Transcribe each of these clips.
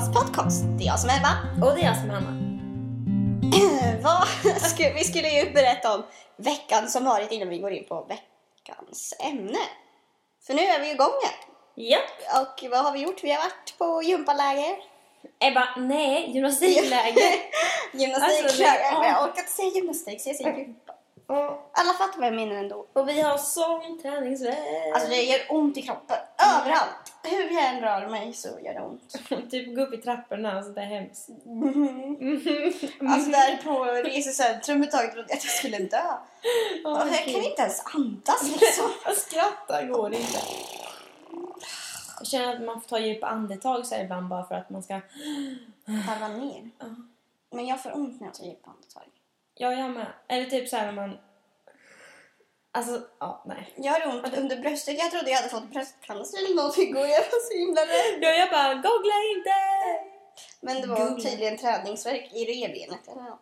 Ebbas podcast. Det är jag som är Ebba. Och det är jag som är Hanna. Vi skulle ju berätta om veckan som varit innan vi går in på veckans ämne. För nu är vi igång igen. Japp. Och vad har vi gjort? Vi har varit på gympaläger. Ebba, nej, gymnastikläger. Gymnastikläger. Alltså, det- jag orkar inte säga gymnastik så jag säger gympa. Alla fattar vad jag menar ändå. och vi har sån träningsvärk. Alltså det gör ont i kroppen. Överallt. Hur jag än rör mig så gör det ont. typ gå upp i trapporna, alltså det är hemskt. Alltså där på resecentrum ett tag trodde jag att jag skulle dö. Och jag kan inte ens andas liksom. Att skratta går inte. Jag känner att man får ta djupa andetag så ibland bara för att man ska... Varva ner. Men jag får ont när jag tar djupa andetag. Ja, jag med. Eller typ så här när man... Alltså, ja, nej. Jag har ont under bröstet. Jag trodde jag hade fått bröstcancer eller någonting och jag var så himla rädd. Ja, jag bara, googla inte! Men det var tydligen träningsvärk i revbenet eller något.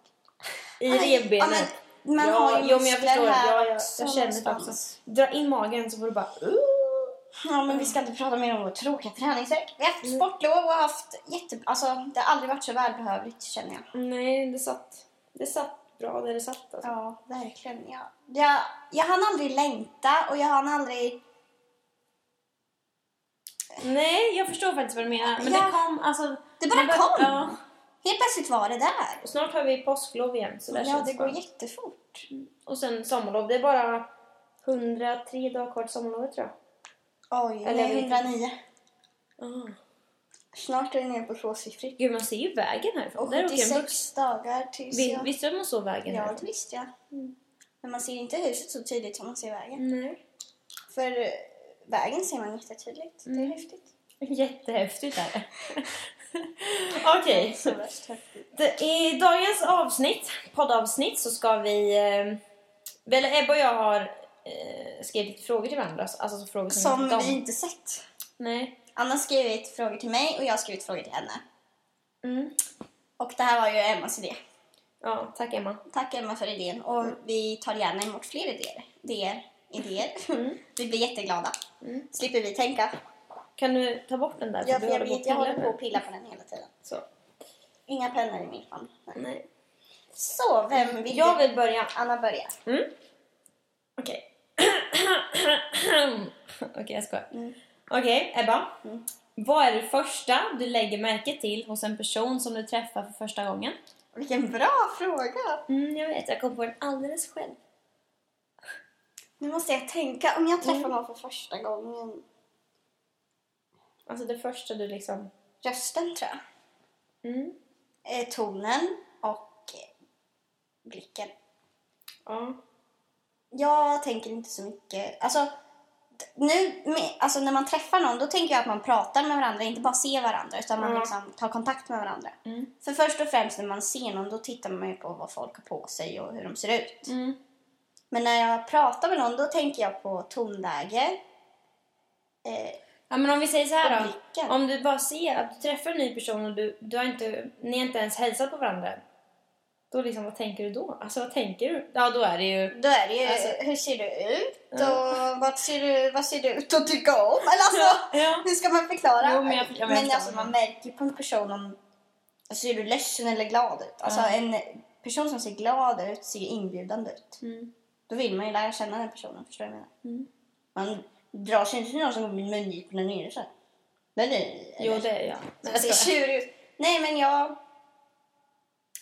I Aj, ja, revbenet. men man ja, har ju jo, men jag muskler förstår. här Ja, jag, också jag känner det också. någonstans. Dra in magen så får du bara... Uh. Ja, men vi ska inte prata mer om vår tråkiga träningsvärk. Vi har haft Mm. sportlov och haft jätte... Alltså, det har aldrig varit så välbehövligt känner jag. Nej, det satt, det satt bra där det satt. Alltså. Ja, verkligen. Jag, jag, jag hann aldrig längta och jag hann aldrig... Nej, jag förstår faktiskt vad du menar. Men Ja. det kom, alltså... Det bara bör- kom. Ja. Helt plötsligt var det där. Och snart har vi påsklov igen. Så där Ja, det går jättefort. Och sen sommarlov. Det är bara 103 dagar kvar till sommarlovet tror jag. Oj, Eller jag nej, vet 109. Ah. Snart är det nere på tvåsiffrigt. Gud, man ser ju vägen härifrån. Och Där åker en 76 buss. dagar tills Vi, jag... Visste du att man såg vägen Ja, det visste jag. Mm. Men man ser inte huset så tydligt som man ser vägen. Nej. För eh, vägen ser man jättetydligt. Det är Mm. häftigt. Jättehäftigt är det. Okej. Så värst häftigt. Det- I dagens avsnitt, poddavsnitt så ska vi... Eh, eller Ebba och jag har eh, skrivit lite frågor till varandra. Alltså frågor som, Som inte vi inte sett. Nej. Anna har skrivit frågor till mig och jag har skrivit frågor till henne. Mm. Och det här var ju Emmas idé. Ja, tack Emma. Tack Emma för idén. Och vi tar gärna emot fler idéer. idéer. idéer. Mm. Vi blir jätteglada. Mm. Slipper vi tänka. Kan du ta bort den där? Ja, för jag, vet, jag håller på att pilla på den hela tiden. Så. Inga pennor i min famn. Nej. Så, vem vill Jag vill börja. Anna börjar. Mm. Okej. Okej, jag skojar. Mm. Okej, Ebba. Mm. Vad är det första du lägger märke till hos en person som du träffar för första gången? Vilken bra fråga! Mm, jag vet, jag kom på den alldeles själv. Nu måste jag tänka. Om jag träffar Mm. någon för första gången. Alltså det första du liksom... Rösten tror jag. Mm. Eh, tonen och eh, blicken. Ja. Jag tänker inte så mycket. Alltså, nu, alltså när man träffar någon då tänker jag att man pratar med varandra, inte bara ser varandra utan man Ja. liksom tar kontakt med varandra. Mm. För först och främst när man ser någon då tittar man ju på vad folk har på sig och hur de ser ut. Mm. Men när jag pratar med någon då tänker jag på tonläge. Eh, Ja, men om vi säger så här då. Om du bara ser att du träffar en ny person och du, du har inte, ni har inte ens hälsat på varandra. Då liksom, vad tänker du då? Alltså vad tänker du? Ja, då är det ju... då är det ju, Alltså- hur ser du ut? Ja. Och vad ser du, vad ser du ut att tycka om? Eller alltså, Ja. hur ska man förklara? Jo, men jag- jag men alltså, man märker på en person om alltså, ser du ledsen eller glad ut. Alltså Ja. en person som ser glad ut ser inbjudande ut. Mm. Då vill man ju lära känna den personen, förstår du vad jag menar? Mm. Man drar sig inte till någon som går med mungiporna nere så. Jo, det är jag. Nej, Jag jag ser tjurig ut. Nej, men jag...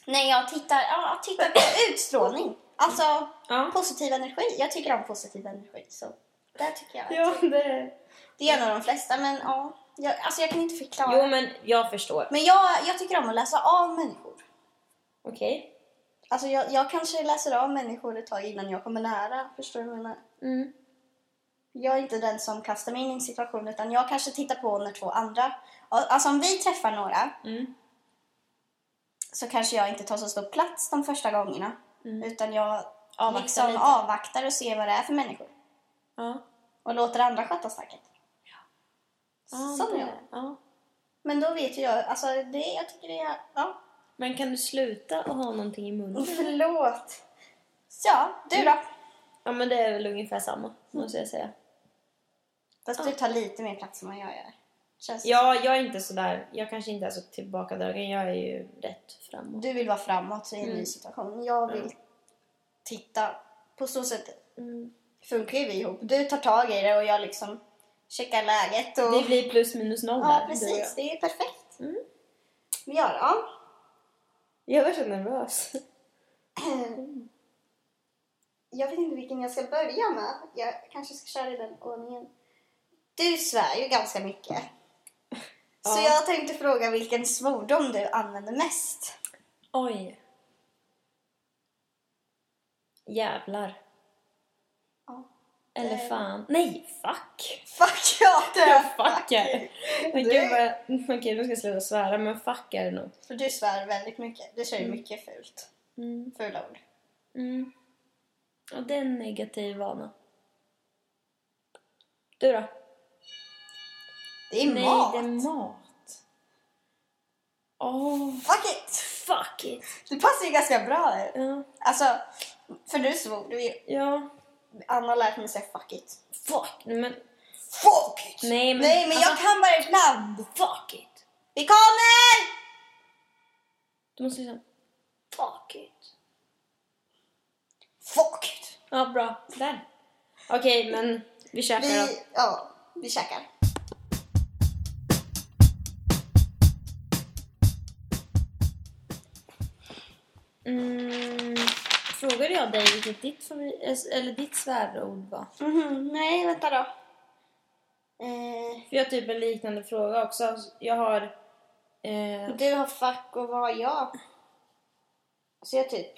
Nej, jag tittar, ja, tittar på utstrålning. Alltså, Ja. positiv energi. Jag tycker om positiv energi. Så där tycker jag. Ja, det... Det gör nog de flesta, men ja. Jag, alltså, jag kan inte förklara. Jo, men jag förstår. Men jag, jag tycker om att läsa av människor. Okej. Alltså, jag, jag kanske läser av människor ett tag innan jag kommer nära. Förstår du vad jag menar? Mm. Jag är inte den som kastar mig in i en situation, utan jag kanske tittar på när två andra... Alltså om vi träffar några Mm. Så kanske jag inte tar så stor plats de första gångerna. Mm. Utan jag Avvaktar liksom lite. avvaktar och ser vad det är för människor. Ja. Och låter andra sköta snacket. Ja, är det- jag. ja. Men då vet ju jag, alltså det, jag tycker det är, ja. Men kan du sluta att ha någonting i munnen? Förlåt. Så, ja, du då? Ja, men det är väl ungefär samma, måste jag säga. Fast du tar lite mer plats än vad jag gör. Känns det Ja, jag är inte sådär, jag kanske inte är så tillbakadragen, jag är ju rätt framåt. Du vill vara framåt i en Mm. ny situation. Jag vill titta. På så sätt Mm. funkar ju vi ihop. Du tar tag i det och jag liksom checkar läget. Och... Det blir plus minus noll Ja, där, precis. Det är perfekt. Mm. Ja. Jag var så nervös. Jag vet inte vilken jag ska börja med. Jag kanske ska köra i den ordningen. Du svär ju ganska mycket. Så Ja. jag tänkte fråga vilken svordom du använder mest. Oj. Jävlar. Ja. Eller fan. Nej, fuck! Fuck ja, det är Fuck är det. Men Det- gud vad... Okej, nu ska jag sluta svära, men fuck är det nog. För du svär väldigt mycket. Du säger mycket fult. Mm. Fula ord. Mm. Och det är en negativ vana. Du då? Det är Nej, mat. det är mat. Åh, Fuck it! fuck it. Det passar ju ganska bra. Ja. Alltså, för du svor. Du, Ja. Anna har lärt mig säga fuck it. Fuck. Nej, men Fuck it! Nej, men- Nej, men jag alltså- kan bara ibland. fuck it. Vi kommer! Du måste liksom... Fuck it. Fuck it! Ja, bra. Där. Okej, men vi käkar då. Vi, ja, vi käkar. Mm, frågade jag dig vilket ditt, favorit, eller ditt svärord var? Mhm, nej, vänta då. Eh, För jag har typ en liknande fråga också. Jag har... Eh, du har fuck och vad har jag? Så jag typ...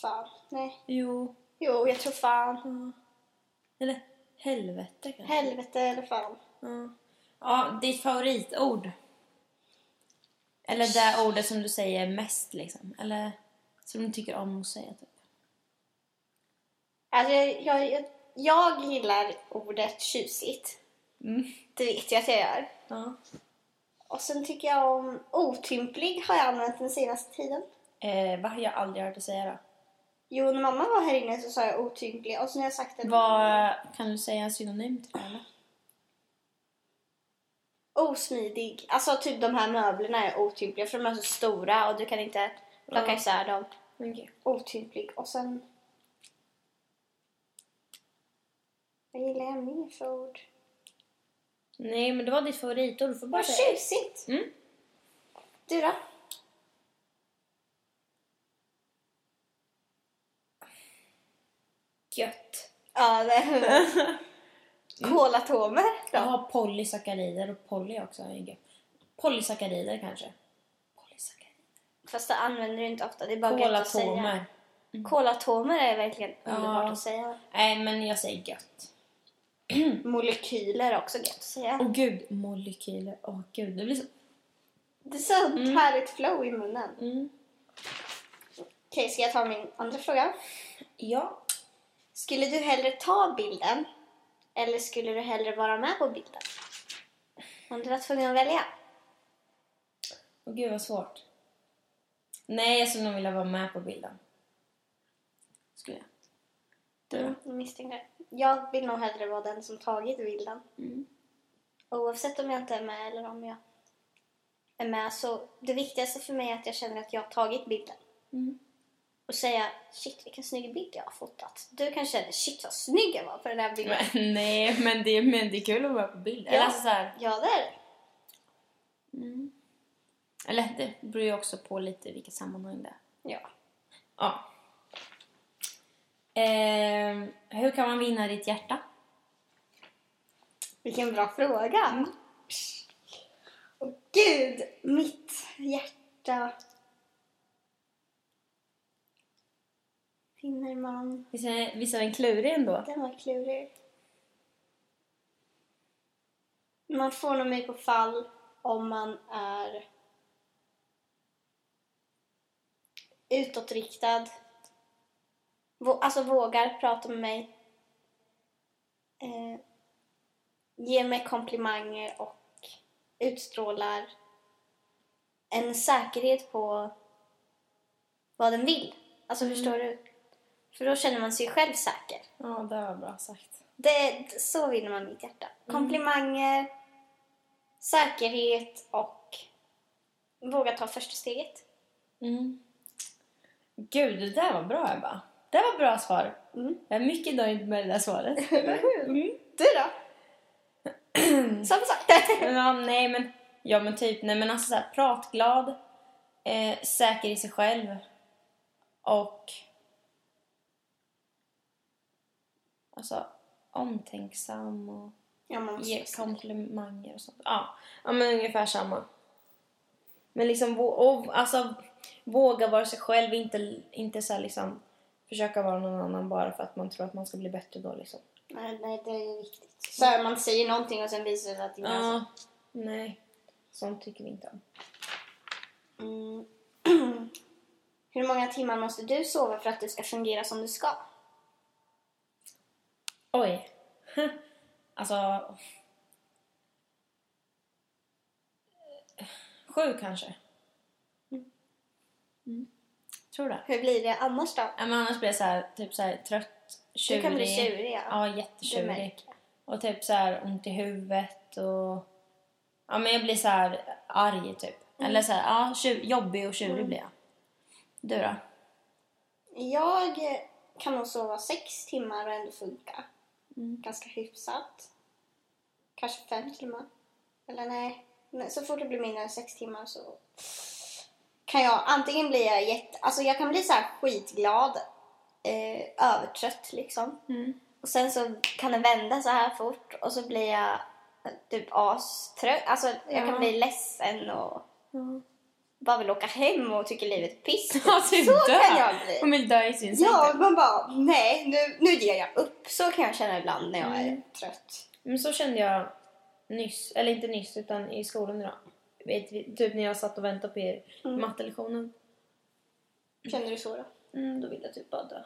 Fan. Nej. jo... Jo, jag tror fan. ja. Eller helvete kanske? Helvete eller fan. Ja. ja, ditt favoritord? Eller det ordet som du säger mest liksom? Eller som du tycker om att säga typ? Alltså, jag, jag, jag, gillar ordet tjusigt. Mm. Det vet jag att jag gör. Ja. Och sen tycker jag om otymplig har jag använt den senaste tiden. Eh, vad har jag aldrig hört dig säga då? Jo, när mamma var här inne så sa jag otymplig och sen har jag sagt den. Vad, kan du säga en synonym till det eller? Osmidig. Alltså typ de här möblerna är otympliga för de är så stora och du kan inte plocka Ja. isär dem. Okej. Otymplig. Och sen... Vad gillar jag mer för ord? Nej, men det var ditt favoritord. Bara Vad säga. tjusigt! Mm. Du då? Gött. Ja, det Kolatomer då? Har polysackarider och poly också. Polysackarider kanske. Polysackarider. Fast det använder du inte ofta. Det är bara gött att säga. Kolatomer. Kolatomer är verkligen Ja. underbart att säga. Nej, men jag säger gött. Molekyler är också gött att säga. Åh gud, molekyler. Åh gud, det blir så... Det är så härligt flow i munnen. Mm. Okej, ska jag ta min andra fråga? Ja. Skulle du hellre ta bilden eller skulle du hellre vara med på bilden? Om du var tvungen att välja. Åh gud vad svårt. Nej, jag skulle nog vilja vara med på bilden. Skulle jag. Du då? Jag misstänkte. Jag vill nog hellre vara den som tagit bilden. Mm. Oavsett om jag inte är med eller om jag är med så det viktigaste för mig är att jag känner att jag har tagit bilden. Mm. Och säga shit vilken snygg bild jag har fotat. Du kanske känner shit vad snygg jag var på den här bilden. Men, nej, men det, men det är kul att vara på bild. Eller Ja. alltså så här, Ja det är det. mm. Eller det beror ju också på lite vilket sammanhang det är. Ja. Ja. Ehm, hur kan man vinna ditt hjärta? Vilken bra fråga. Åh gud, mitt hjärta. Finner man... Visst är, visst den klurig ändå? Den var klurig. Man får nog mig på fall om man är utåtriktad. Vå- alltså vågar prata med mig. Eh, ger mig komplimanger och utstrålar en säkerhet på vad den vill. Alltså förstår du? För då känner man sig själv säker. Ja, det var bra sagt. Det, så vinner man mitt hjärta. Komplimanger, säkerhet och våga ta första steget. Mm. Gud, det där var bra Ebba. Det var bra svar. Mm. Jag är mycket nöjd med det där svaret. Mm. Du då? Samma sak. Ja, nej men, ja men typ, nej men alltså så här, pratglad, eh, säker i sig själv och alltså omtänksam och ja, måste ge komplimanger och sånt. Ja, ja men ungefär samma. Men liksom, och, alltså, våga vara sig själv, inte, inte så här liksom försöka vara någon annan bara för att man tror att man ska bli bättre då liksom. Nej, nej, det är viktigt. Så man säger någonting och sen visar det sig att det är så. Ja, nej. Sånt tycker vi inte om. Mm. Hur många timmar måste du sova för att du ska fungera som du ska? Oj. alltså... Sju kanske. Mm. Tror det. Hur blir det annars då? Ja, men annars blir jag så här, typ så här, trött, tjurig. Du kan bli tjurig, ja. Ja, jättetjurig. Och typ så här ont i huvudet och... Ja, men jag blir så här arg typ. Mm. Eller så här, ja, tju- jobbig och tjurig blir jag. Du då? Jag kan nog sova sex timmar och ändå funka. Mm. Ganska hyfsat. Kanske fem timmar. Eller nej. Så fort det blir mindre än sex timmar så kan jag antingen bli jag jätte... Alltså jag kan bli så här skitglad. Eh, övertrött liksom. Mm. Och sen så kan det vända så här fort och så blir jag typ astrött. Alltså jag Ja. kan bli ledsen och bara vill åka hem och tycker livet är piss. Ja, typ så dö. kan jag bli. Hon vill dö i sin säng Ja, man bara nej, nu, nu ger jag upp. Så kan jag känna ibland när jag är Mm. trött. Men så kände jag nyss, eller inte nyss utan i skolan idag. Vet, typ när jag satt och väntade på er Mm. mattelektionen. Känner du så då? Mm, då ville jag typ bara dö.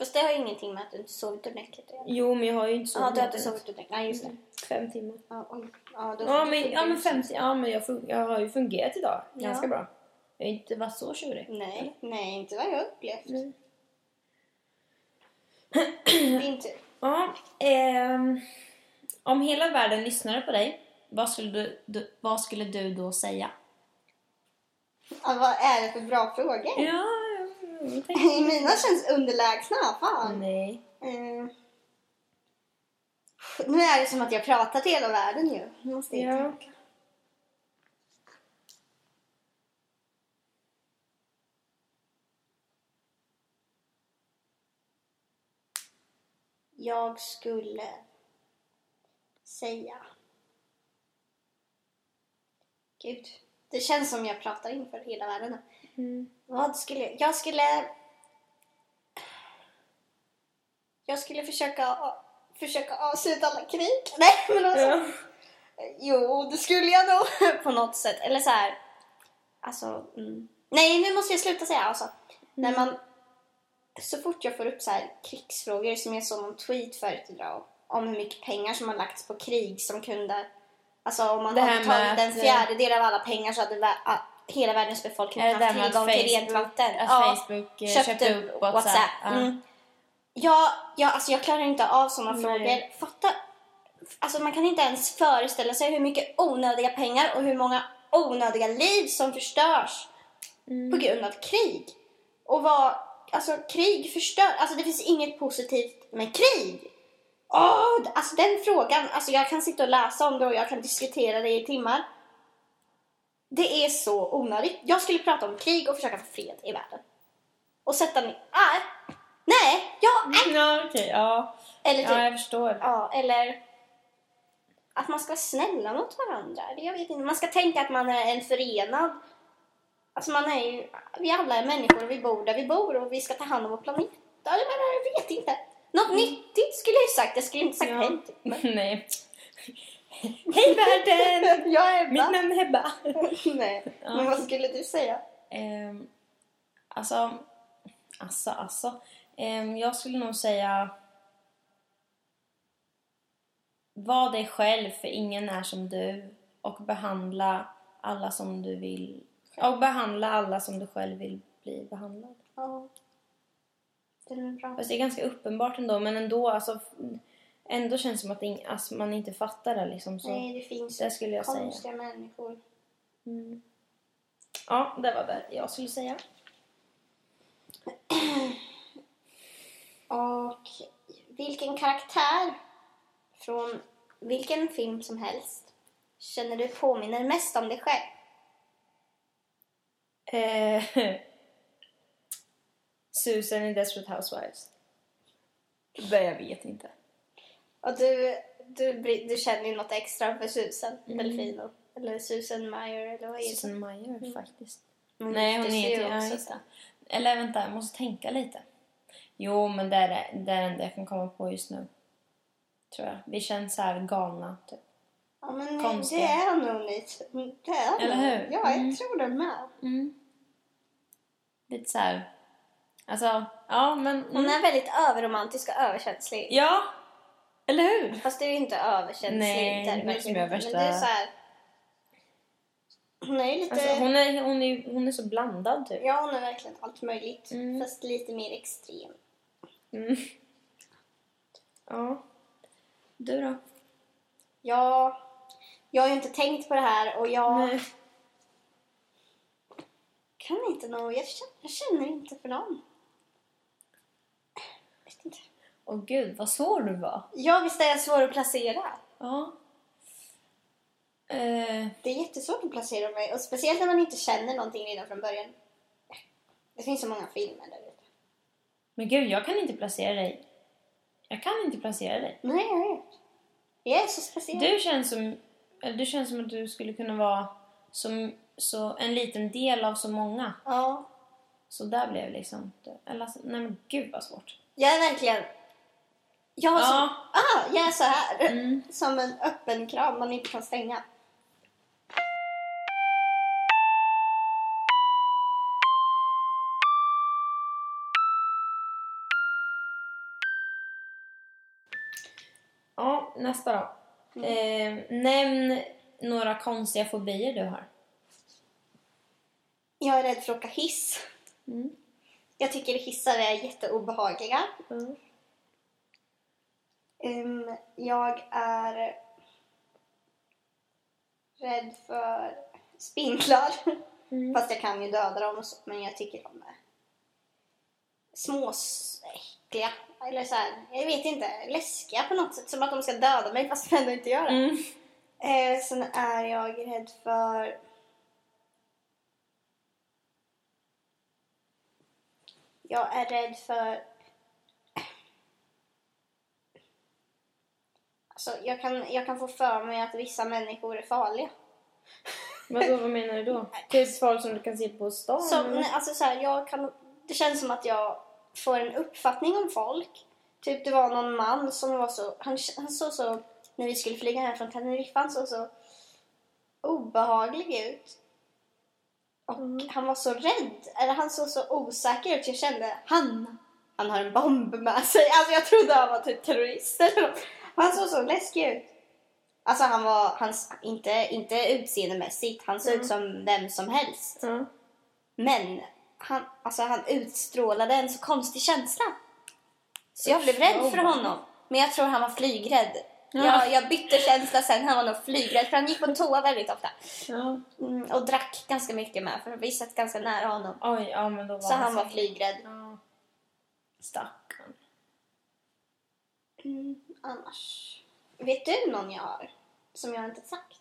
Fast det har ingenting med att du inte sovit ordentligt. Jo, men jag har ju inte Ja, sovit. du har inte sovit ordentligt. Nej, just det. Fem timmar. Ja, oj. Ja, då Ja, men, ja, men 50, ja, men jag, fun- jag har ju fungerat idag Ja. ganska bra. Jag har inte varit så tjurig. Nej, nej, inte vad jag har upplevt. Nej. Din tur. Ja, ehm, om hela världen lyssnade på dig, vad skulle du, du, vad skulle du då säga? Ja, vad är det för bra frågor? Ja, tänkte- Mina känns underlägsna. Fan. Nej. Eh, nu är det som att jag pratar till hela världen ju. Nu Måste jag Ja. tänka. Jag skulle säga... Gud, det känns som jag pratar inför hela världen. Mm. Vad skulle jag... Jag skulle... Jag skulle försöka, försöka avsluta alla krig. Nej, men alltså... Ja. Jo, det skulle jag nog på något sätt. Eller så här... Alltså... Mm. Nej, nu måste jag sluta säga alltså. När man... Så fort jag får upp så här krigsfrågor som jag såg någon tweet förut idag om hur mycket pengar som har lagts på krig som kunde... Alltså om man hade med tagit en fjärdedel av alla pengar så hade hela världens befolkning det haft tillgång att till rent Facebook, vatten. att Ja Facebook eh, köpte, upp WhatsApp? Ja. Mm. Ja, ja, alltså jag klarar inte av sådana Nej. frågor. Fatta, alltså man kan inte ens föreställa sig hur mycket onödiga pengar och hur många onödiga liv som förstörs Mm. på grund av krig. Och vad, alltså krig förstör, alltså det finns inget positivt med krig. Åh, alltså den frågan, alltså jag kan sitta och läsa om det och jag kan diskutera det i timmar. Det är så onödigt. Jag skulle prata om krig och försöka få fred i världen. Och sätta ner... Nej! Nej! Ja! Nej. Ja, okej. ja. Eller typ... ja, jag förstår. Ja, eller att man ska vara snälla mot varandra. Jag vet inte. Man ska tänka att man är en förenad. Alltså man är ju, vi alla är människor och vi bor där vi bor och vi ska ta hand om vår planet. Ja, Jag, menar, jag vet inte. Något nyttigt skulle jag ju sagt. Jag skulle inte sagt Mm. Ja. Men... Nej. Hej världen! jag är Mitt Ebba. namn är Hebba. Nej. Ja. Men vad skulle du säga? Ehm, alltså, alltså, alltså. Ehm, jag skulle nog säga var dig själv för ingen är som du och behandla alla som du vill och behandla alla som du själv vill bli behandlad. Ja. Den är bra. Fast det är ganska uppenbart ändå men ändå alltså ändå känns som att ing, alltså, man inte fattar det liksom. Så Nej, det finns det skulle jag säga. konstiga människor. Mm. Ja, det var det jag skulle säga. Och vilken karaktär från vilken film som helst känner du påminner mest om dig själv? Eh, Susan i Desperate Housewives. Det jag vet inte. Och du, du, du känner ju något extra för Susan Mm. Delfino. Eller Susan Meyer eller vad heter Susan Meyer faktiskt. hon? Nej, hon heter ju ja, också det. Eller vänta, jag måste tänka lite. Jo, men det är det, det är det enda jag kan komma på just nu. Tror jag. Vi känns så här galna, typ. Ja, men Konstiga. det är nog lite. Det är Eller hur? Ja, jag Mm. tror det med. Mm. Lite så här. Alltså, ja men... Hon Mm. är väldigt överromantisk och överkänslig. Ja! Eller hur? Fast du är ju inte överkänslig. Nej, där, är verkligen som jag inte. värsta- Men det är så här... Hon är ju lite... Alltså, hon, är, hon, är, hon är så blandad, typ. Ja, hon är verkligen allt möjligt. Mm. Fast lite mer extrem. Mm. Ja. Du då? Ja, jag har ju inte tänkt på det här och jag Nej. kan inte nå... Jag känner, jag känner inte för någon. Jag vet inte. Åh gud, vad svår du var. Ja, visst är jag svår att placera. Ja. Eh, Det är jättesvårt att placera mig. Och speciellt när man inte känner någonting redan från början. Det finns så många filmer där ute. men gud, jag kan inte placera dig. Jag kan inte placera dig. Nej, jag vet. Jag är så speciell. Du känns som, eller du känns som att du skulle kunna vara som, så, en liten del av så många. Ja. Så där blev det liksom. Eller, alltså, nej men gud vad svårt. Jag är verkligen... Jag så... Ja. Ah, jag är så här. Mm. Som en öppen kram man inte kan stänga. Ja, nästa då. Eh, nämn några konstiga fobier du har. Jag är rädd för att åka hiss. Mm. Jag tycker hissar är jätteobehagliga. Mm. Um, jag är rädd för spindlar. Mm. Fast jag kan ju döda dem och så, men jag tycker de är småäckliga. Eller så här, jag vet inte, läskiga på något sätt. Som att de ska döda mig fast de ändå inte gör det. Mm. Eh, sen är jag rädd för... Jag är rädd för... Alltså, jag kan, jag kan få för mig att vissa människor är farliga. Vadå, vad menar du då? Typ folk som du kan se på stan? Som, nej, alltså så här, jag kan, det känns som att jag får en uppfattning om folk. Typ det var någon man som var så, han, han såg så, när vi skulle flyga hem från Teneriffa, han såg så obehaglig ut. Och Mm. han var så rädd, eller han såg så osäker ut. Jag kände, han, han har en bomb med sig. Alltså jag trodde han var typ terrorist eller något. Han såg så läskig ut. Alltså han var, hans, inte, inte utseendemässigt, han såg Mm. ut som vem som helst. Ja. Men han, alltså han utstrålade en så konstig känsla. Så jag blev rädd för honom. Men jag tror han var flygrädd. Ja. Jag, jag bytte känsla sen, han var nog flygrädd för han gick på toa väldigt ofta. ja. Mm, och drack ganska mycket med för vi satt ganska nära honom. Oj, ja men då var Så han var så- flygrädd. Ja. Stackarn. Mm, annars... Vet du någon jag har? Som jag inte sagt?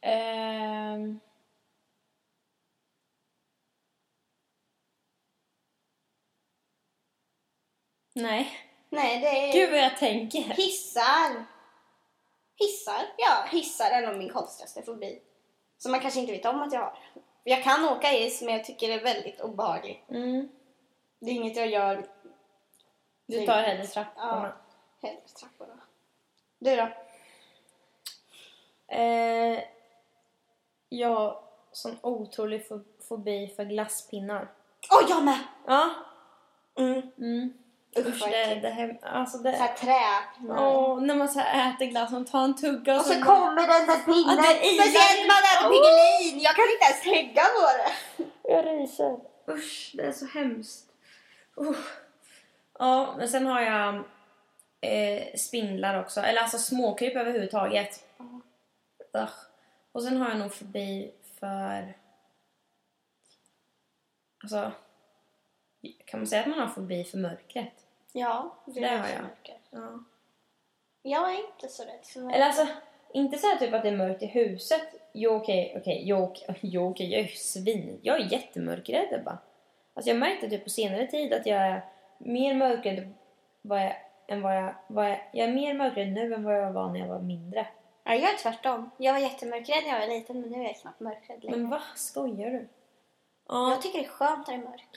Ehm. Nej. Nej, det är Gud vad jag tänker. hissar. Hissar? Ja, hissar är nog min konstigaste fobi. Som man kanske inte vet om att jag har. Jag kan åka hiss, men jag tycker det är väldigt obehagligt. Mm. Det är inget jag gör Du tar hellre trapporna. Ja. Hellre trapporna. Du då? Eh, jag har sån otrolig fo- fobi för glasspinnar. Åh, jag med! Ja. Mm. Mm. Usch, det, det, hem, alltså Så det, här trä. Åh, när man så här äter glass och tar en tugga och, Och så bara- kommer den där pinnen. Ja, ilar. Speciellt man äter Piggelin. Jag kan inte ens tänka på det. Jag ryser. Usch, det är så hemskt. Usch. Ja, men sen har jag eh, spindlar också. Eller alltså småkryp överhuvudtaget. Ugh. Och sen har jag nog fobi för... Alltså... Kan man säga att man har fobi för mörkret? Ja, det, har jag. mörker. Ja. Jag är inte så rädd för mörker. Eller alltså, inte så här typ att det är mörkt i huset. Jo okej, okej, jo okej, jo, okej, jag är svin. Jag är jättemörkrädd Ebba. Alltså jag märkte typ på senare tid att jag är mer mörkrädd vad jag, än vad jag, vad jag... Jag är mer mörkrädd nu än vad jag var när jag var mindre. Ja, jag är tvärtom. Jag var jättemörkrädd när jag var liten men nu är jag knappt mörkrädd längre. Men va? Skojar du? Ja. Jag tycker det är skönt när det är mörkt.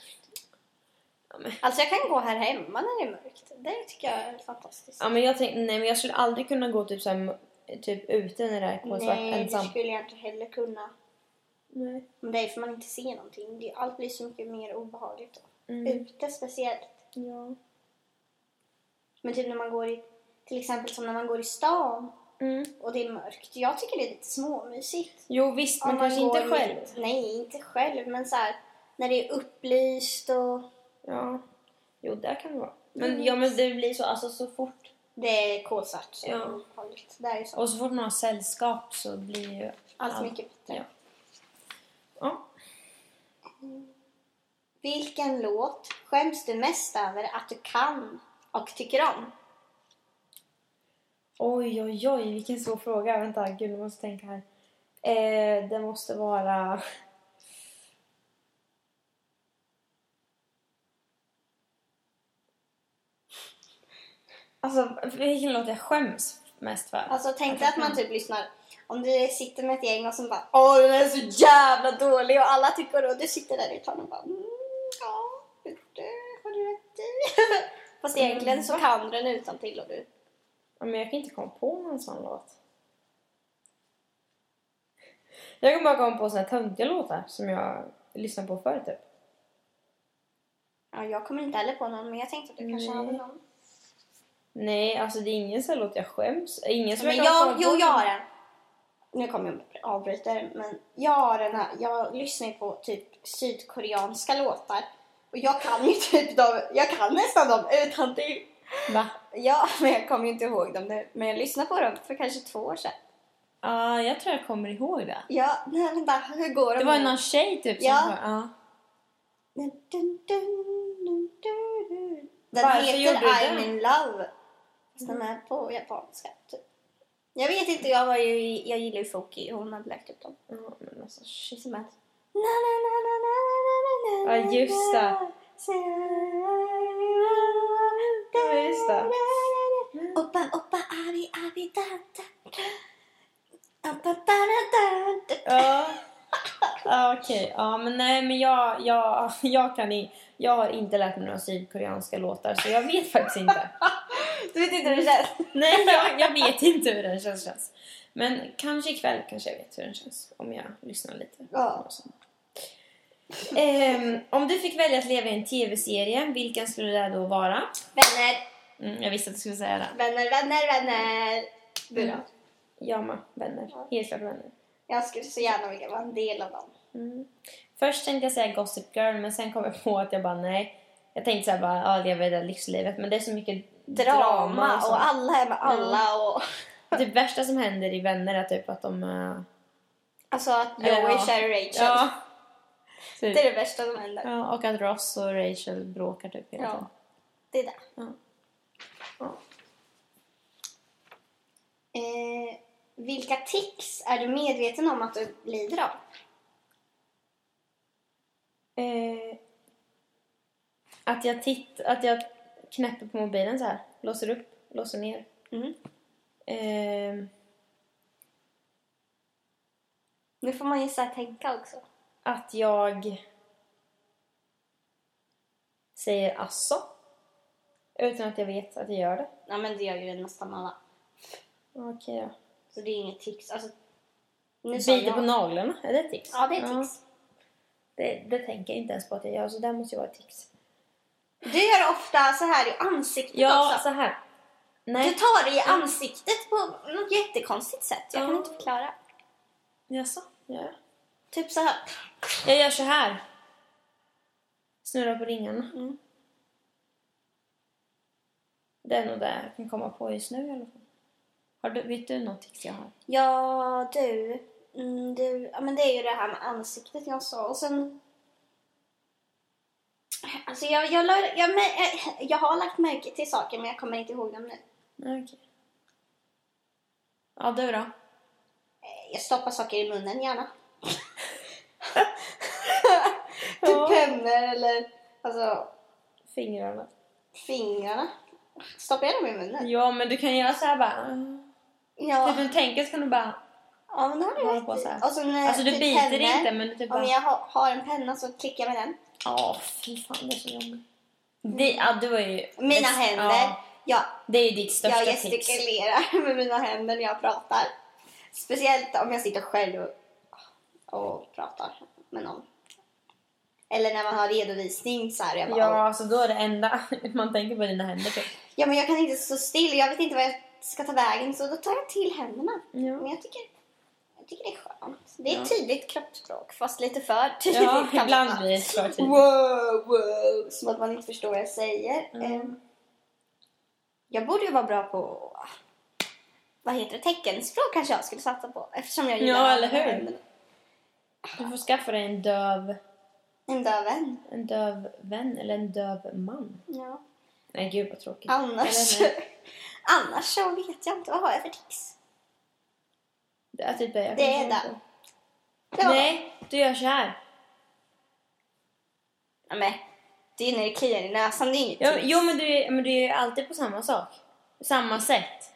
Ja, men- Alltså jag kan gå här hemma när det är mörkt. Det tycker jag är fantastiskt. Ja men jag tänkte, nej men jag skulle aldrig kunna gå typ så här, typ ute när det är kolsvart Nej, det ensam. skulle jag inte heller kunna. Nej. Men det är för man inte ser någonting. Det, allt blir så mycket mer obehagligt då. Mm. Ute speciellt. Ja. Men typ när man går i, till exempel som när man går i stan Mm. och det är mörkt. Jag tycker det är lite småmysigt. Jo visst, men kanske inte själv. mitt- Nej, inte själv. Men så här, när det är upplyst och Ja. Jo, där kan det vara. Men, Mm. ja, men det blir så, alltså så fort. det är kolsvart Ja. Det är ju så. Och så fort man har sällskap så blir ju Allt allt- mycket bättre. Ja. Ja. Vilken låt skäms du mest över att du kan och tycker om? Oj, oj, oj, vilken svår fråga. Vänta, gud, jag måste tänka här. Eh, det måste vara... Alltså, vilken låt jag skäms mest för? Alltså tänk dig att man typ lyssnar. Om du sitter med ett gäng och som bara Åh den är så jävla dålig och alla tycker och du sitter där i ett hörn och bara mm, Ja, det har du rätt i. Fast egentligen så kan du den utan till och du. Ja, men jag kan inte komma på någon sån låt. Jag kan bara komma på såna här töntiga låtar som jag lyssnade på förr typ. Ja, jag kommer inte heller på någon men jag tänkte att du kanske hade någon. Nej, alltså det är ingen sån låt jag skäms. Ingen som Men jag jag, jo jag har en. Nu kommer jag avbryta det, men jag har den här. Jag lyssnar på typ sydkoreanska låtar. Och jag kan ju typ dem, jag kan nästan dem utan till. Va? Ja, men jag kommer ju inte ihåg dem nu. Men jag lyssnade på dem för kanske två år sedan. Ja, jag tror jag kommer ihåg det. Ja, nej vänta, hur går de? Det var nu? någon tjej typ som Ja. var-. Dun, dun, dun, dun. Den Varför heter I'm den? in love. Fast Den är på japanska. Typ. Jag vet inte, jag, var ju, jag gillar ju Foki. Hon hade lagt upp dem. ja men alltså shit. Ja, just det. Ja, just det. Oppa, oppa, ari, ari, da, da. Ja. Ja, Okej, ja men nej men jag, jag, jag kan i, jag har inte lärt mig några sydkoreanska låtar så jag vet faktiskt inte. Du vet inte hur det känns? Nej, jag, jag vet inte hur den känns, känns. Men kanske ikväll kanske jag vet hur den känns. Om jag lyssnar lite. Ja. Och sånt. Ehm, om du fick välja att leva i en tv-serie, vilken skulle det då vara? Vänner, Mm, jag visste att du skulle säga det. vänner, vänner, vänner. Du då? Mm. Jag med. Vänner. Ja. Helt klart vänner. Jag skulle så gärna vilja vara en del av dem. Mm. Först tänkte jag säga Gossip Girl, men sen kom jag på att jag bara nej. Jag tänkte såhär bara, ja leva det där livslivet. Men det är så mycket drama, Drama och och alla är med alla och... Det värsta som händer i Vänner är typ att de... eh, Alltså att Joey ja. kär Rachel. Ja. Det är det värsta som händer. ja. Och att Ross och Rachel bråkar typ hela tiden. Ja. Det är det. Ja. Ja. Eh, vilka tics är du medveten om att du lider av? Eh, att, jag titt, att jag knäpper på mobilen så här. Låser upp, låser ner. Mm. Eh, Nu får man ju så tänka också. Att jag säger asså. Utan att jag vet att jag gör det. Ja men det gör ju nästan alla. Okej då. Så det är inget tics. Alltså, Biter jag- på naglarna, är det ett tics? Ja det är tics. Det, det tänker jag inte ens på att jag gör, så det måste ju vara ett tics. Du gör ofta så här i ansiktet Ja, också. så här. Du Nej. tar det i ansiktet på något jättekonstigt sätt. Jag kan Ja. inte förklara. Jaså? Ja. Typ så här. Jag gör så här. Snurrar på ringarna. Mm. Det är nog det jag kan komma på just nu i alla fall. Har du, vet du något tips jag har? Ja, du. Mm, du. Ja, men det är ju det här med ansiktet jag sa. Och sen... Alltså jag, jag, jag, jag, jag har lagt märke till saker men jag kommer inte ihåg dem nu. Okej. Ja, du då? Jag stoppar saker i munnen gärna. Ja. pennor eller alltså, Fingrarna. fingrarna. Stoppar jag dem i munnen? Ja, men du kan göra så här bara... Ja, Typ när du tänker så kan du bara... ja men det har du rätt på så här. Och så när Alltså du typ biter pennor, inte men du typ Om bara... jag har, har en penna så klickar jag med den. Ja, fy fan det är så jobbigt. Det, ja, du var ju... Mina det- händer. Ja, Ja, det är ditt största jag tips. gestikulerar med mina händer när jag pratar. Speciellt om jag sitter själv och, och pratar med någon. Eller när man har redovisning så här. Jag bara, Ja, alltså då är det enda man tänker på dina händer typ. ja, men jag kan inte stå still. Jag vet inte vad jag ska ta vägen så då tar jag till händerna. Ja. Men jag tycker, jag tycker det är skönt. Det är Ja. tydligt kroppsspråk fast lite för tydligt. Ja, ibland blir det för tydligt. Wow, wow. Som att man inte förstår vad jag säger. Mm. Ehm, Jag borde ju vara bra på vad heter det, teckenspråk kanske jag skulle satsa på eftersom jag gillar Ja, eller hur? Du får skaffa dig en döv, En döv vän. en döv vän eller en döv man. Ja. Nej, gud vad tråkigt. Annars, Eller annars så vet jag inte. Vad har jag för tips? Det är typ det jag Det är den. var- Nej, du gör så här. Ja, men, det är när det kliar i näsan. Det är inget Ja, jo, men du, är- men du är alltid på samma sak. Samma sätt.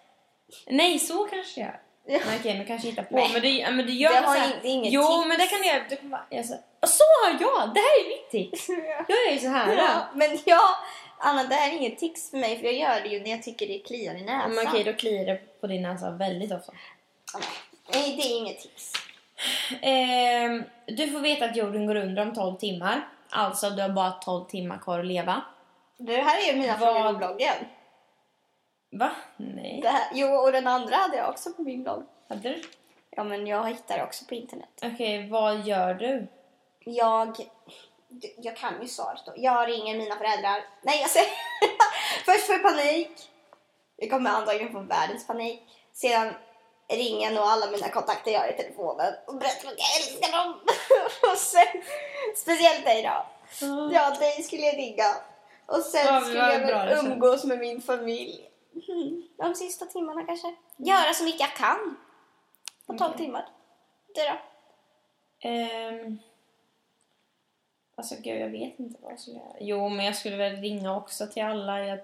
Nej, så kanske jag gör. Ja. Men okej, men kanske inte på. Nej. Men ja, men du gör Det har här. in- det är inget Jo, tips. men det kan du göra. Du kan bara, jag så, så har jag! Det här är mitt tips. Jag gör ju så här. Ja, men jag, Anna, det här är inget tips för mig för jag gör det ju när jag tycker det kliar i näsan. men okej, då kliar det på din näsa väldigt ofta. Nej, det är inget tips. Ehm, du får veta att jorden går under om 12 timmar. Alltså, du har bara 12 timmar kvar att leva. Det här är ju mina Vad- frågor på bloggen. Va? Nej. Det här, jo, och den andra hade jag också på min blogg. Hade du? Ja, men jag hittar också på internet. Okej, vad gör du? Jag... Jag kan ju svaret då. Jag ringer mina föräldrar. Nej, jag säger... Först får jag panik. Jag kommer antagligen få världens panik. Sedan ringer jag nog alla mina kontakter jag har i telefonen och berättar att jag älskar dem. och sen, speciellt dig då. Ja, dig skulle jag ringa. Och sen Ja, skulle jag väl umgås med min familj. Mm, de sista timmarna kanske. Göra så mycket jag kan. På 12 Okej. timmar. Du då? Ehm, alltså gud, jag vet inte vad jag skulle göra. Jo, men jag skulle väl ringa också till alla jag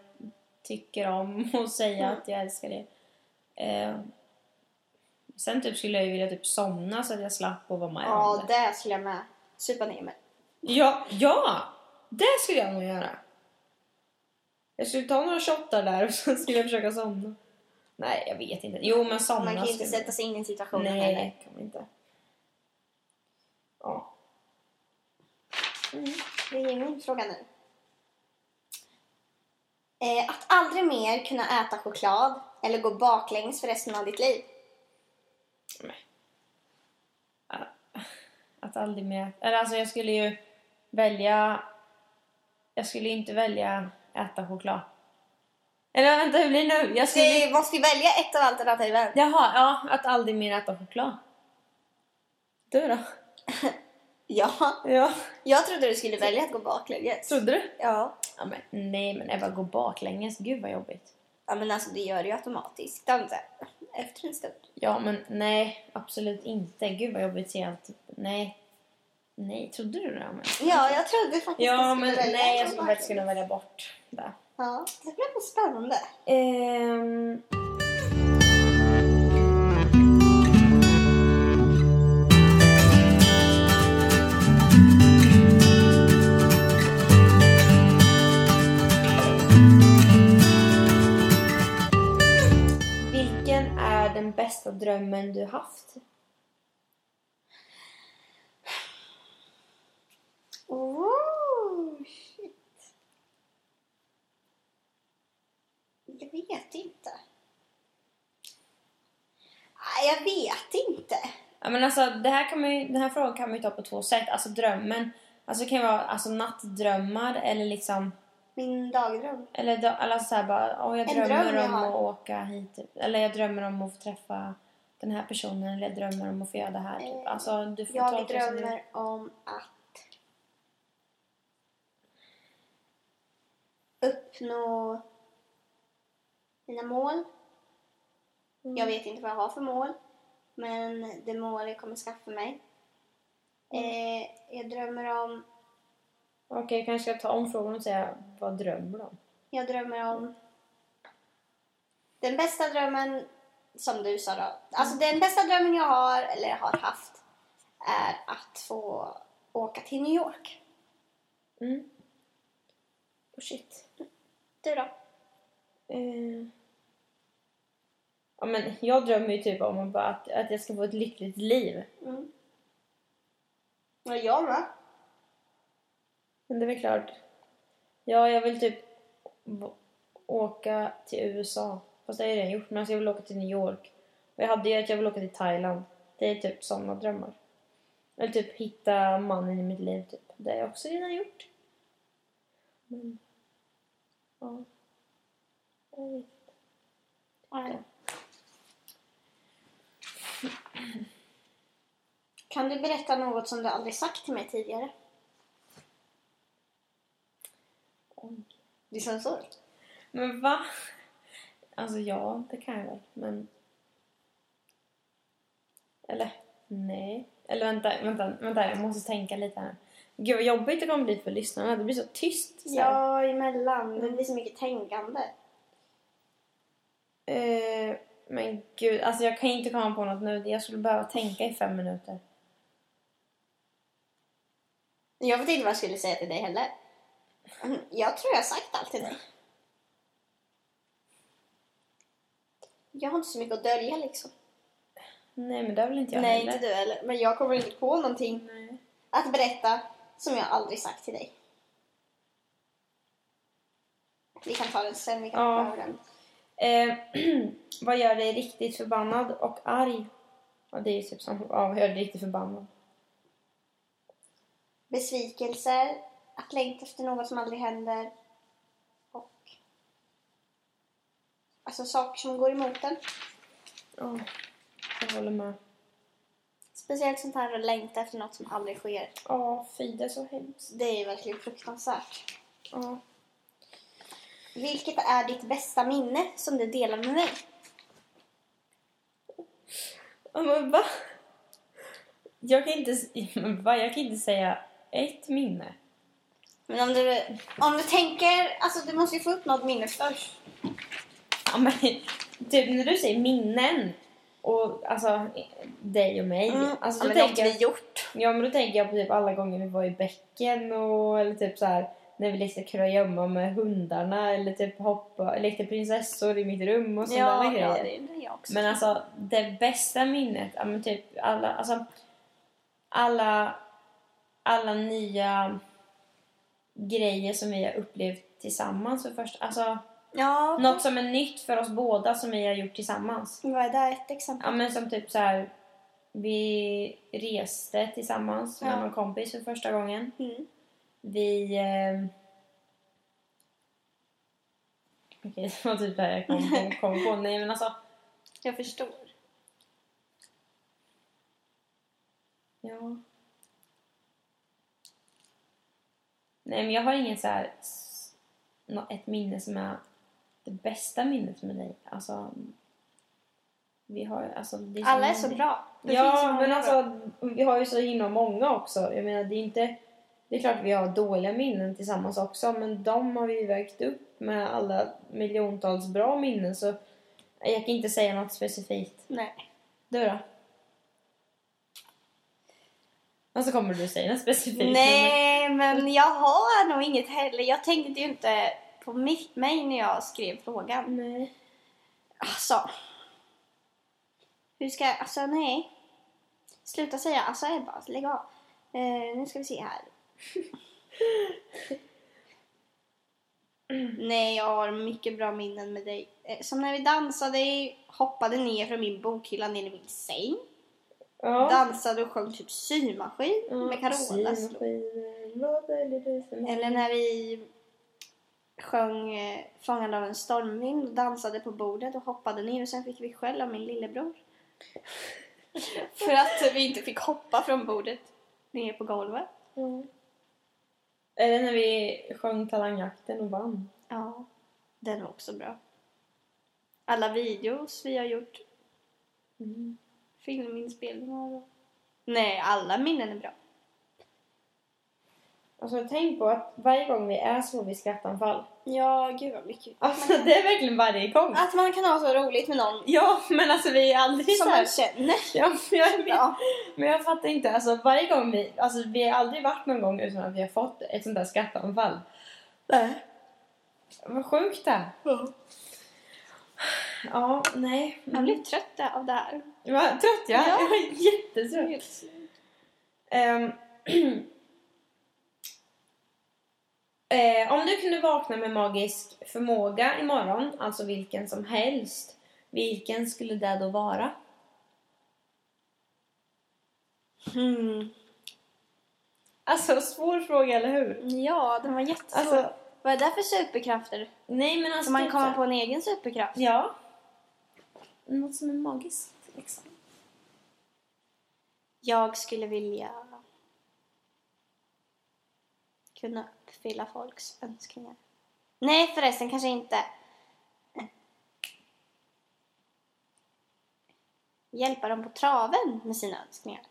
tycker om och säga Mm. att jag älskar det. Ehm, sen typ skulle jag ju vilja typ somna så att jag slapp att vara med Ja, det. det skulle jag med. Supa ner mig. Ja, ja! Det skulle jag nog göra. Jag skulle ta några shottar där och så skulle jag försöka somna. Nej, jag vet inte. Jo, men somna Man kan ju inte skulle- sätta sig in i situationen Nej, heller. det kan man inte. Ja. Mm, det är min fråga nu. Eh, att aldrig mer kunna äta choklad eller gå baklänges för resten av ditt liv. Att aldrig mer... Eller alltså jag skulle ju välja... Jag skulle inte välja äta choklad. Eller vänta, hur blir det nu? Jag skulle... Du måste ju välja ett av alternativen. Jaha, ja. Att aldrig mer äta choklad. Du då? Ja, Ja. jag trodde du skulle välja att gå baklänges. Trodde du? Ja. Ja, men nej, men Ebba, gå baklänges. Gud vad jobbigt. ja, men alltså det gör det ju automatiskt. Inte? Efter en stund. Ja, men nej, absolut inte. Gud vad jobbigt ser allt. Nej. Nej, trodde du det? Men... Ja, jag trodde faktiskt Ja, men skulle välja nej, jag skulle faktiskt kunna välja bort det. Ja, det blir nog spännande. Ehm... Vilken är den bästa drömmen du haft? Oh, shit. Jag vet inte. Nej, Jag vet inte. Ja, men alltså, det här kan man ju, den här frågan kan man ju ta på två sätt. Alltså drömmen, alltså det kan ju vara alltså, nattdrömmar eller liksom Min dagdröm. Eller då, alltså så här bara, åh, jag En drömmer dröm jag om har. att åka hit. Typ. Eller jag drömmer om att få träffa den här personen. Eller jag drömmer om att få göra det här. Typ. Eh, Alltså, du får Jag som du drömmer om att uppnå mina mål. Mm. Jag vet inte vad jag har för mål, men det mål jag kommer skaffa mig. Mm. Eh, jag drömmer om Okej, jag kanske ska ta om frågan och säga vad drömmer du om? Jag drömmer om... Den bästa drömmen, som du sa då. Alltså den bästa drömmen jag har, eller har haft, är att få åka till New York. Mm. Oh shit. Du då? Eh. Ja, men jag drömmer ju typ om att, bara att, jag ska få ett lyckligt liv. Mm. Ja, jag med. Men det är väl klart. Ja, jag vill typ åka till USA. Fast det har jag redan gjort. Men alltså jag vill åka till New York. Och jag hade ju att jag vill åka till Thailand. Det är typ sådana drömmar. Eller typ hitta mannen i mitt liv. Typ. Det har jag också redan gjort. Men... Ja. Jag vet. Ja. Kan du berätta något som du aldrig sagt till mig tidigare? Oj. Det är så. Men va? Alltså ja, det kan jag väl. Men... Eller nej. Eller vänta, vänta, vänta. Jag måste tänka lite här. Gud vad jobbigt det kommer bli för lyssnarna. Det blir så tyst. Så. Ja, emellan. Det blir så mycket tänkande. Eh, men gud, alltså jag kan inte komma på något nu. Jag skulle behöva tänka i fem minuter. Jag vet inte vad jag skulle säga till dig heller. Jag tror jag har sagt allt till dig. Jag har inte så mycket att dölja liksom. Nej, men det har väl inte jag Nej, heller. inte du heller. Men jag kommer inte på någonting Nej. att berätta som jag aldrig sagt till dig. Vi kan ta den sen, vi kan Ja. över den. Eh, vad gör dig riktigt förbannad och arg? Ja, det är ju typ som ja, vad gör dig riktigt förbannad? Besvikelser, att längta efter något som aldrig händer och alltså saker som går emot en. Ja, jag håller med. Speciellt sånt här att längta efter något som aldrig sker. Ja, fy det är så hemskt. Det är verkligen fruktansvärt. Ja. Vilket är ditt bästa minne som du delar med mig? Ja, men va? Jag kan inte, va? Jag kan inte säga ett minne. Men om du, om du tänker, alltså du måste ju få upp något minne först. Ja, men, typ när du säger minnen och alltså dig och mig. Alltså, ja, då men något tänker jag, vi gjort. ja, men då tänker jag på typ alla gånger vi var i bäcken och eller typ så här när vi lekte kurragömma med hundarna eller typ hoppa, lekte prinsessor i mitt rum och sådana Ja, ja, grejer. det är det jag också. Men alltså det bästa minnet, ja men typ alla, alltså alla, alla nya grejer som vi har upplevt tillsammans för första, alltså ja, något som är nytt för oss båda som vi har gjort tillsammans. vad är det ett exempel? Ja men som typ så här vi reste tillsammans med Ja. någon kompis för första gången. Mm. Vi... Eh... Okej, det var typ det jag kom på. Kom på. Nej men alltså, Jag förstår. Ja. Nej, men jag har ingen så här... Ett minne som är det bästa minnet med dig. Alltså... Vi har alltså... Det är Alla är så bra. Det Ja, men bra. alltså vi har ju så himla många också. Jag menar, det är inte... Det är klart vi har dåliga minnen tillsammans också, men de har vi vägt upp med alla miljontals bra minnen så jag kan inte säga något specifikt. Nej. Du då? Och så kommer du säga något specifikt. Nej, men jag har nog inget heller. Jag tänkte ju inte på mitt, mig när jag skrev frågan. Nej. Alltså. Hur ska jag... Alltså, nej. Sluta säga alltså Ebba. Lägg av. Eh, nu ska vi se här. Nej, jag har mycket bra minnen med dig. Eh, som när vi dansade, hoppade ner från min bokhylla ner i min säng. Ja. Dansade och sjöng typ symaskin med Carola. Eller när vi sjöng eh, Fångad av en stormvind och dansade på bordet och hoppade ner och sen fick vi skäll av min lillebror. För att vi inte fick hoppa från bordet ner på golvet. Mm. Eller när vi sjöng Talangjakten och vann. Ja, den var också bra. Alla videos vi har gjort, Mm. Filminspelningar och... Nej, alla minnen är bra. Alltså tänk på att varje gång vi är så vid skrattanfall. Ja, gud vad mycket. Alltså det är verkligen varje gång. Att man kan ha så roligt med någon Ja, men alltså vi är aldrig som så här. man känner. Ja, men jag. Ja. Men jag fattar inte, alltså varje gång vi, alltså vi har aldrig varit någon gång utan att vi har fått ett sånt där skrattanfall. Nej. Vad sjukt det är. Ja, nej. Jag blir trött av det här. Vad trött är. Ja. Jag är jättetrött. Ehm. eh, om du kunde vakna med magisk förmåga imorgon, alltså vilken som helst, vilken skulle det då vara? Hmm. Alltså svår fråga, eller hur? Ja, den var jättesvår. Alltså, Vad är det för superkrafter? nej men alltså... Ska man typ komma på en egen superkraft? Ja. Något som är magiskt, liksom. Jag skulle vilja kunna uppfylla folks önskningar. Nej förresten, kanske inte. Hjälpa dem på traven med sina önskningar.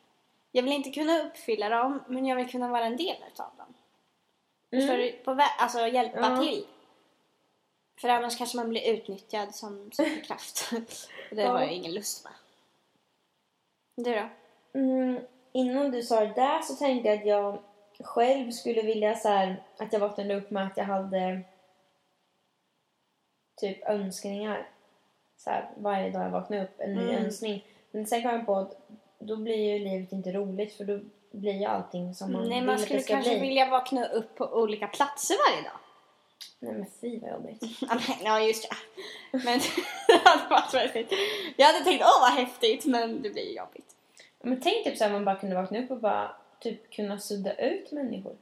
Jag vill inte kunna uppfylla dem, men jag vill kunna vara en del utav dem. Förstår du? På alltså hjälpa Ja. till. För annars kanske man blir utnyttjad som superkraft. Och det Ja. har jag ingen lust med. Du då? Mm, innan du sa det där så tänkte jag att jag själv skulle vilja så här, att jag vaknade upp med att jag hade typ önskningar. Så här, varje dag jag vaknar upp, en ny Mm. önskning. Men sen kom jag på att då blir ju livet inte roligt för då blir ju allting som man Nej, vill man att det ska kanske bli. vilja vakna upp på olika platser varje dag. Nej men fy vad jobbigt. Ja, just det. Men det hade varit väldigt... Jag hade tänkt, åh vad häftigt, men det blir jobbigt. Men tänk typ så här, man bara kunde vakna upp och bara typ kunna sudda ut människor.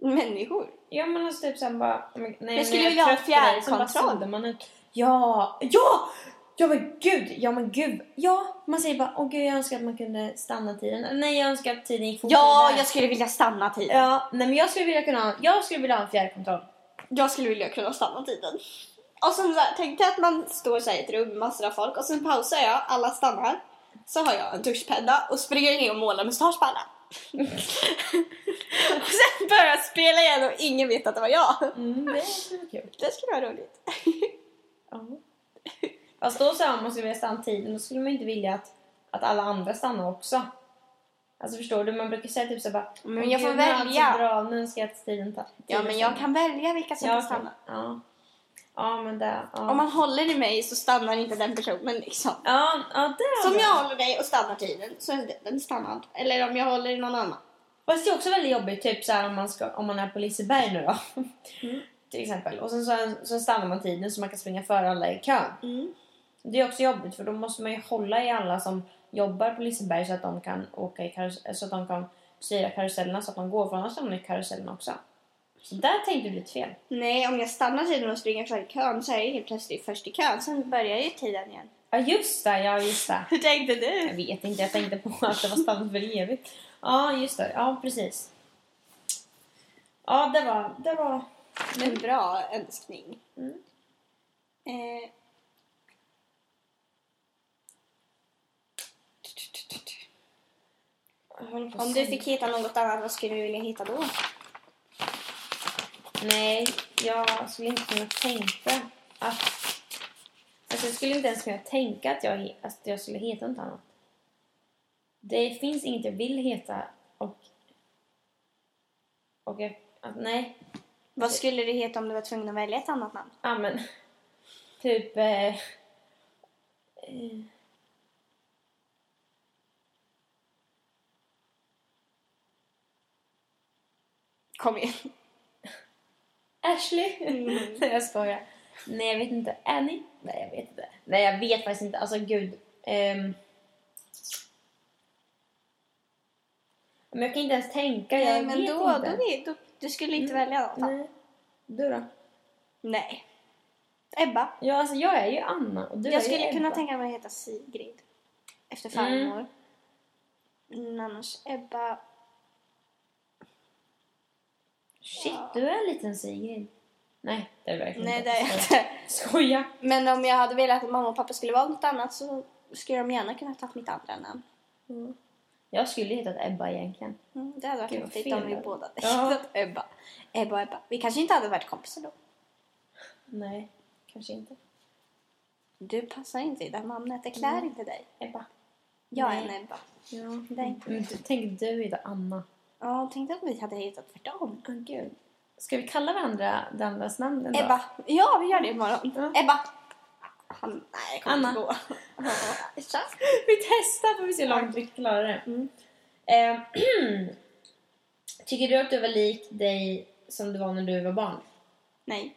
Människor. Ja men alltså typ såhär bara... Nej, Jag skulle vilja ha fjärrkontroll. man ut. Ja! Ja! Ja men gud! Ja men gud! Ja! Man säger bara åh gud jag önskar att man kunde stanna tiden. Nej jag önskar att tiden gick fortare Ja, jag skulle vilja stanna tiden. Ja, nej men jag skulle vilja kunna ha, jag skulle vilja ha en fjärrkontroll. Jag skulle vilja kunna stanna tiden. Och sen så här, tänk dig att man står så här i ett rum med massor av folk och sen pausar jag, alla stannar. Så har jag en duschpenna och springer ner och målar mustasch på alla. och sen börjar jag spela igen och ingen vet att det var jag. Mm, det skulle kul. Det skulle vara roligt. Ja. Fast då så om man skulle vilja stanna tiden då skulle man inte vilja att, att alla andra stannar också. Alltså förstår du? Man brukar säga typ såhär bara Men "Åh, jag får gud, så välja." Bra, nu önskar jag att tiden tar Ja, men jag kan välja vilka som ja, får stanna. Ja. ja, men det... Ja. Om man håller i mig så stannar inte den personen liksom. Ja, ja det Som bra. jag håller dig och stannar tiden så är den stannad. Eller om jag håller i någon annan. Fast det är också väldigt jobbigt, typ så här, om, man ska, om man är på Liseberg nu då. Mm. Till exempel. Och sen så, så stannar man tiden så man kan springa före alla i kön. Det är också jobbigt för då måste man ju hålla i alla som jobbar på Liseberg så att de kan åka i karus- så att de kan styra karusellerna så att de går för annars hamnar i karusellerna också. Så där tänkte du lite fel. Nej, om jag stannar tiden och springer före kön så är jag helt plötsligt först i kön. Sen börjar ju tiden igen. Ja just det, ja just det. Hur tänkte Jag du? vet inte, jag tänkte på att det var stannat för evigt. Ja just det, ja precis. Ja det var, det var... En bra önskning. Mm. Eh. jag håller på att Om du fick hitta något annat, vad skulle du vilja hitta då? Nej, jag skulle inte kunna tänka att... Alltså jag skulle inte ens kunna tänka att jag, att jag skulle heta något annat. Det finns inget jag vill heta och... Och jag... Att, nej. Vad skulle du heta om du var tvungen att välja ett annat namn? Ja men... Typ... Eh, eh, Kom igen. Ashley? Mm. Nej jag skojar. Nej jag vet inte. Annie? Nej jag vet inte. Nej jag vet faktiskt inte. Alltså gud. Ehm. Men jag kan inte ens tänka. Jag Nej, men vet då, inte. då, vet- då, du skulle inte Mm. välja något. Nej. Du då? Nej. Ebba. Ja, alltså jag är ju Anna och du är jag ju skulle kunna Ebba. tänka mig att heta Sigrid. Efter farmor. Mm. annars Ebba. Shit, du är en liten Sigrid. Nej, det är verkligen Nej, det är jag inte. Skoja. Men om jag hade velat att mamma och pappa skulle vara något annat så skulle de gärna kunna ta mitt andra namn. Mm. Jag skulle hetat Ebba egentligen. Mm, det hade varit Gud, häftigt om vi är. båda hade Ja. Ebba. Ebba Ebba. Vi kanske inte hade varit kompisar då. Nej, kanske inte. Du passar inte i det här namnet. Det klär Mm. inte dig. Ebba. Jag är Nej. en Ebba. Ja. Det är inte Men du, tänk du heter Anna. Ja, tänkte att vi hade hetat tvärtom. Åh gud. Ska vi kalla varandra det andras namn en dag? Ebba. Ja, vi gör det imorgon. Ja. Ebba. Han, nej, det kommer Anna. inte gå. Vi testar får vi se hur långt vi klarar det. Mm. Eh, tycker du att du var lik dig som du var när du var barn? Nej.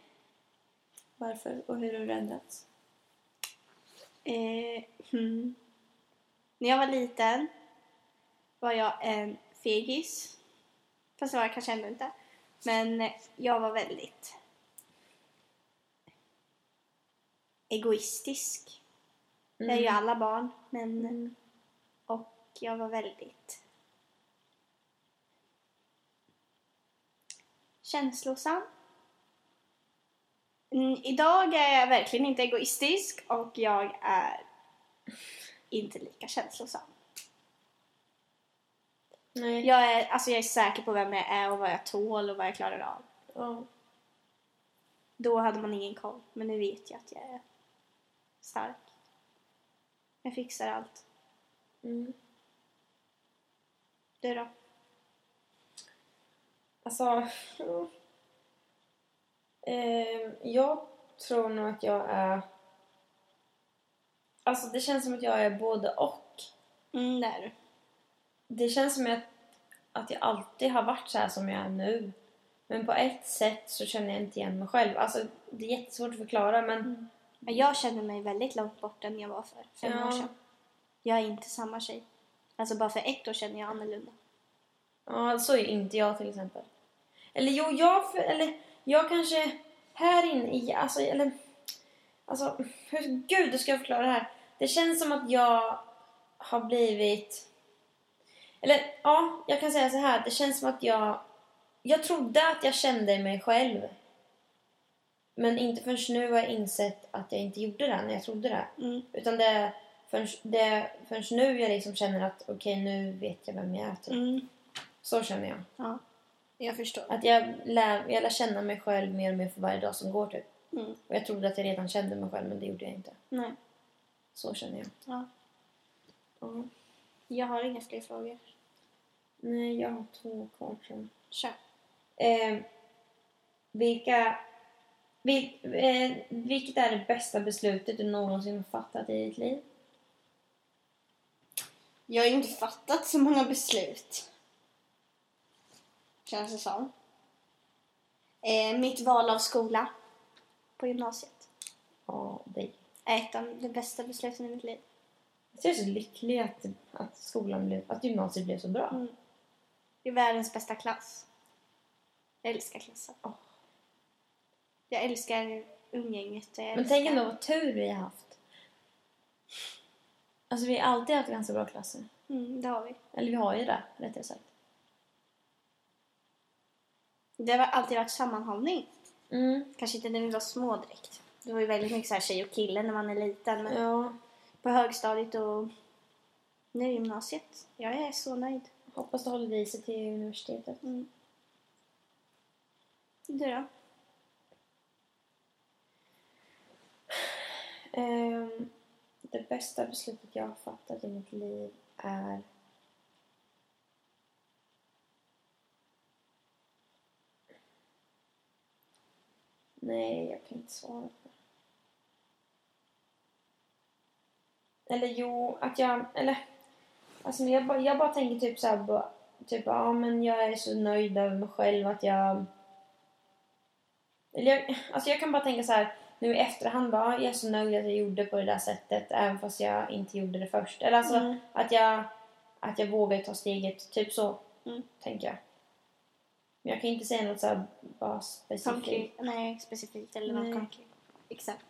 Varför och hur har du ändrats? Eh, hmm. När jag var liten var jag en fegis. Fast det var jag kanske ändå inte. Men eh, jag var väldigt egoistisk. Det är ju alla barn. Men, Mm. Och jag var väldigt känslosam. Mm, idag är jag verkligen inte egoistisk och jag är inte lika känslosam. Nej. Jag är, alltså jag är säker på vem jag är och vad jag tål och vad jag klarar av. Ja. Då hade man ingen koll, men nu vet jag att jag är stark. Jag fixar allt. Mm. Du då? Alltså... Eh, jag tror nog att jag är... Alltså det känns som att jag är både och. Mm, det är du. Det känns som att, att jag alltid har varit så här som jag är nu. Men på ett sätt så känner jag inte igen mig själv. Alltså det är jättesvårt att förklara men... Men jag känner mig väldigt långt bort än jag var för fem Ja. år sedan. Jag är inte samma tjej. Alltså bara för ett år är jag annorlunda. Ja, så är inte jag till exempel. Eller jo, jag, för, eller, jag kanske här inne i, alltså, eller, alltså, hur, gud, hur ska jag förklara det här? Det känns som att jag har blivit, eller ja, jag kan säga så här, det känns som att jag, jag trodde att jag kände mig själv. Men inte förrän nu har jag insett att jag inte gjorde det när jag trodde det. Mm. Utan det förrän, det förrän nu jag liksom känner att okej, nu vet jag vem jag är. Typ. Mm. Så känner jag. Ja, jag förstår. Att jag lär, jag lär känna mig själv mer och mer för varje dag som går typ. Mm. Och jag trodde att jag redan kände mig själv men det gjorde jag inte. Nej. Så känner jag. Ja. Ja. Jag har inga fler frågor. Nej, jag har två kvar jag. Kör. Eh, vilka... Vil, eh, vilket är det bästa beslutet du någonsin fattat i ditt liv? Jag har inte fattat så många beslut. Känns det som. Eh, mitt val av skola på gymnasiet Ja, det. är ett av de bästa besluten i mitt liv. Jag är så lycklig att, att skolan blev, att gymnasiet blev så bra. Mm. Det är världens bästa klass. Jag älskar klassen. Åh. Jag älskar umgänget. Jag Men älskar... tänk ändå vad tur vi har haft. Alltså vi har alltid haft ganska bra klasser. Mm, det har vi. Eller vi har ju det, rättare sagt. Det har alltid varit sammanhållning. Mm. Kanske inte när vi var små direkt. Det var ju väldigt mycket så här tjej och kille när man är liten. Men Ja, på högstadiet och nu gymnasiet. Jag är så nöjd. hoppas det håller i sig till universitetet. Mm. Du då? Ehm, det bästa beslutet jag har fattat i mitt liv är... Nej, jag kan inte svara på det. Eller jo, att jag... Eller... Alltså jag bara, jag bara tänker typ så här... Typ, ja men jag är så nöjd över mig själv att jag... Eller jag, alltså jag kan bara tänka så här nu i efterhand bara, jag är så nöjd att jag gjorde på det där sättet även fast jag inte gjorde det först. Eller alltså Mm. att jag att jag vågade ta steget, typ så Mm. tänker jag. Men jag kan inte säga något så här bara specifikt. Konkret. Nej, specifikt eller något konkret. Exempel.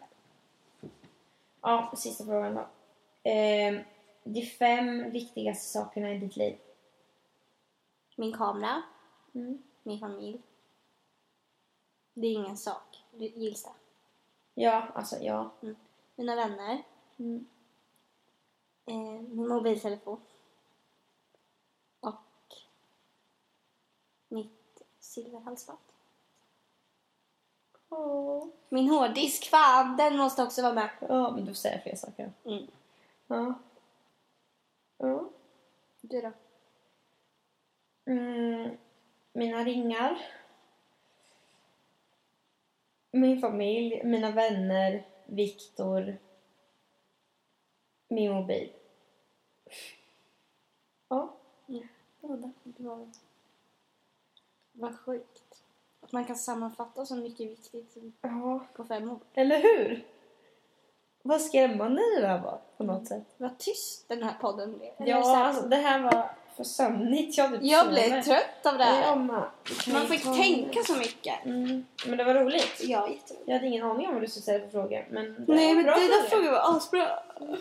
Ja, sista frågan då. Eh, de fem viktigaste sakerna i ditt liv. Min kamera. Mm. Min familj. Det är ingen sak. Du gills det. Ja, alltså ja. Mina vänner. Mm. Eh, min mobiltelefon. Och mitt silverhalsband. Åh. Min hårddisk, fan, den måste också vara med. Ja, men du säger fler saker. Mm. Ja. Ja. Du då? Mm, mina ringar. Min familj, mina vänner, Viktor. Min mobil. Ja. Båda. Det var... Vad sjukt. Att man kan sammanfatta så mycket viktigt ja. på fem ord. Eller hur? Vad skrämmande det där var på något sätt. Vad tyst den här podden blev. Ja, här- alltså, det här var för sömnigt. Jag, typ jag blev trött av det Ja, här. men- Man får inte tänka så mycket. Mm. Men det var roligt. Ja, jätteroligt. Jag hade ingen aning om vad du skulle säga för frågor. Men det Nej, men dina frågor. frågor var asbra. Mm.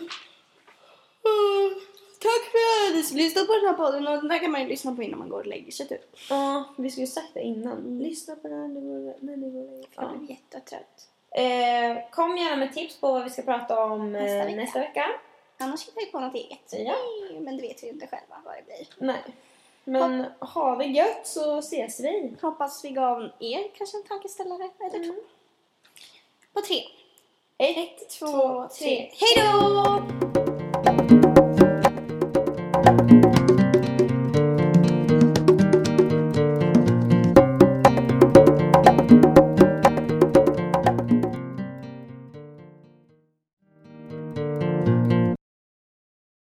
Tack för att ni som lyssnat på den här podden. Och den där kan man ju lyssna på innan man går och lägger sig typ. Ja, vi skulle ju sagt det innan. Lyssna på den här när du går- och lägger dig. Jag Ja. blev jättetrött. Eh, kom gärna med tips på vad vi ska prata om eh, Nästa nästa, vecka. vecka. Annars hittar vi på något eget. Ja. Nej, Men det vet vi ju inte själva vad det blir. Nej. Men ha det gött så ses vi. Hoppas vi gav er kanske en tankeställare eller Mm. två. På tre. Ett, Två, tre. tre. Hej då!